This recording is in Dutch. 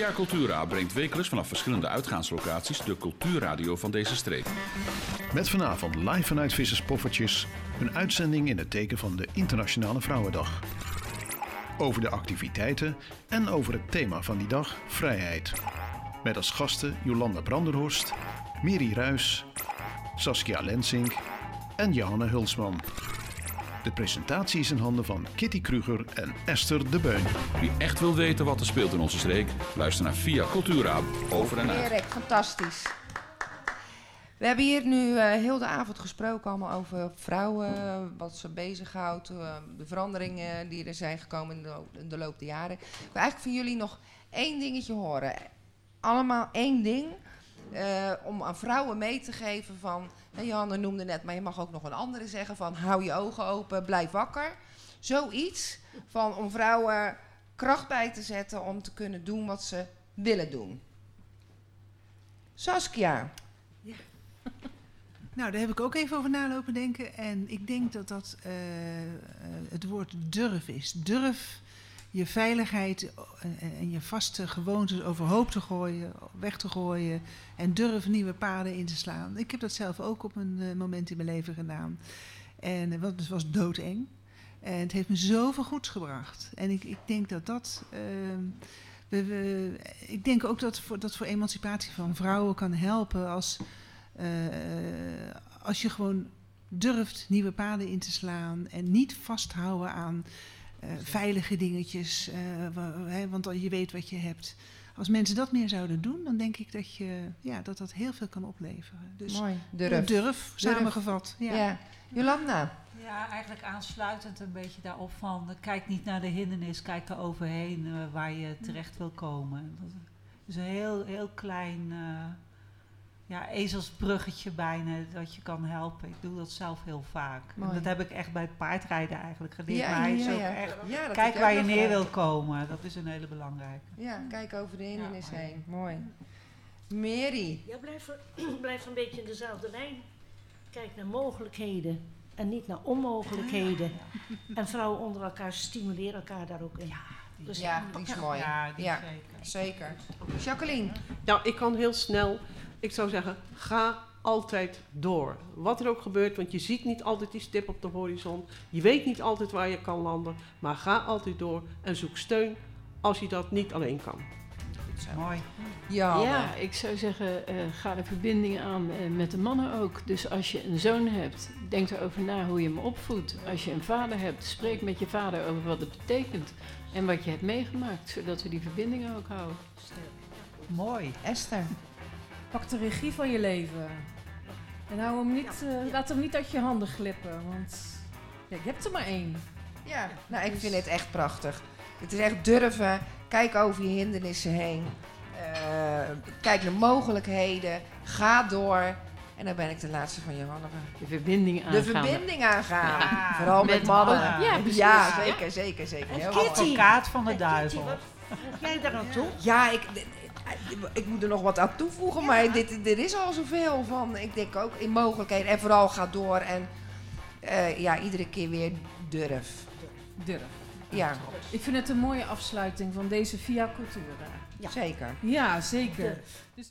Via Cultura brengt wekelijks vanaf verschillende uitgaanslocaties de cultuurradio van deze streek. Met vanavond live vanuit Visserspoffertjes een uitzending in het teken van de Internationale Vrouwendag. Over de activiteiten en over het thema van die dag, vrijheid. Met als gasten Jolanda Branderhorst, Miri Ruis, Saskia Lensink en Johanne Hulsman. De presentatie is in handen van Kitty Kruger en Esther de Beun. Wie echt wil weten wat er speelt in onze streek, luister naar Via Cultura over en uit. Erik, fantastisch. We hebben hier nu eh, heel de avond gesproken allemaal over vrouwen, wat ze bezighoudt, eh, de veranderingen die er zijn gekomen in de, in de loop der jaren. Ik wil eigenlijk van jullie nog één dingetje horen. Allemaal één ding eh, om aan vrouwen mee te geven van, hè, Johanne noemde net, maar je mag ook nog een andere zeggen van hou je ogen open, blijf wakker. Zoiets van om vrouwen kracht bij te zetten om te kunnen doen wat ze willen doen. Saskia. Nou, daar heb ik ook even over nalopen denken. En ik denk dat dat eh, eh, het woord durf is. Durf je veiligheid en, en je vaste gewoontes overhoop te gooien, weg te gooien. En durf nieuwe paden in te slaan. Ik heb dat zelf ook op een eh, moment in mijn leven gedaan. En uh, het was doodeng. En het heeft me zoveel goeds gebracht. En ik, ik denk dat dat. ehm, we, ik denk ook dat voor, dat voor emancipatie van vrouwen kan helpen als, eh, als je gewoon durft nieuwe paden in te slaan en niet vasthouden aan eh, veilige dingetjes, eh, hè, want je weet wat je hebt. Als mensen dat meer zouden doen, dan denk ik dat je, ja, dat, dat heel veel kan opleveren. Dus Mooi, durf. durf, samengevat. Ja. Ja. Jolanda. Ja, eigenlijk aansluitend een beetje daarop van... eh, kijk niet naar de hindernis, kijk er overheen waar je terecht wil komen. Dat is een heel, heel klein eh, ja, ezelsbruggetje bijna dat je kan helpen. Ik doe dat zelf heel vaak. En dat heb ik echt bij het paardrijden eigenlijk geleerd. Ja, maar hij is ja, ook ja. echt... Ja, dat Kijk waar je neer wil komen. Dat is een hele belangrijke. Ja, kijk over de hindernis Ja. heen. Mooi. Mary. Ja, blijf, blijf een beetje in dezelfde lijn. Kijk naar mogelijkheden en niet naar onmogelijkheden. En vrouwen onder elkaar stimuleren elkaar daar ook in. Dus Ja, die is mooi. Ja, die Ja. zeker. Zeker. Jacqueline. Nou, ik kan heel snel. Ik zou zeggen, ga altijd door. Wat er ook gebeurt, want je ziet niet altijd die stip op de horizon. Je weet niet altijd waar je kan landen. Maar ga altijd door en zoek steun als je dat niet alleen kan. Mooi. Ja. Ja, ik zou zeggen, eh, ga de verbinding aan eh, met de mannen ook. Dus als je een zoon hebt, denk erover na hoe je hem opvoedt. Als je een vader hebt, spreek met je vader over wat het betekent en wat je hebt meegemaakt, zodat we die verbinding ook houden. Mooi. Esther. Pak de regie van je leven. En hou hem niet, eh, laat hem niet uit je handen glippen. Want ja, je hebt er maar één. Ja, nou, ik vind het echt prachtig. Het is echt durven. Kijk over je hindernissen heen. Eh, kijk naar mogelijkheden. Ga door. En dan ben ik de laatste van Johanna. De verbinding aangaan. De verbinding aangaan. Ja. Vooral met, Met mannen. mannen. Ja, precies. Ja, zeker, zeker, zeker. En Heel Kitty. Advocaat van de En Kitty, duivel. jij daar aan toe? Ja, ik, ik moet er nog wat aan toevoegen, maar dit, dit is al zoveel van. Ik denk ook in mogelijkheden. En vooral ga door en eh, ja, iedere keer weer durf. Durf. Ja, Ik vind het een mooie afsluiting van deze Via Cultura. zeker. Ja, zeker. Durf. Dus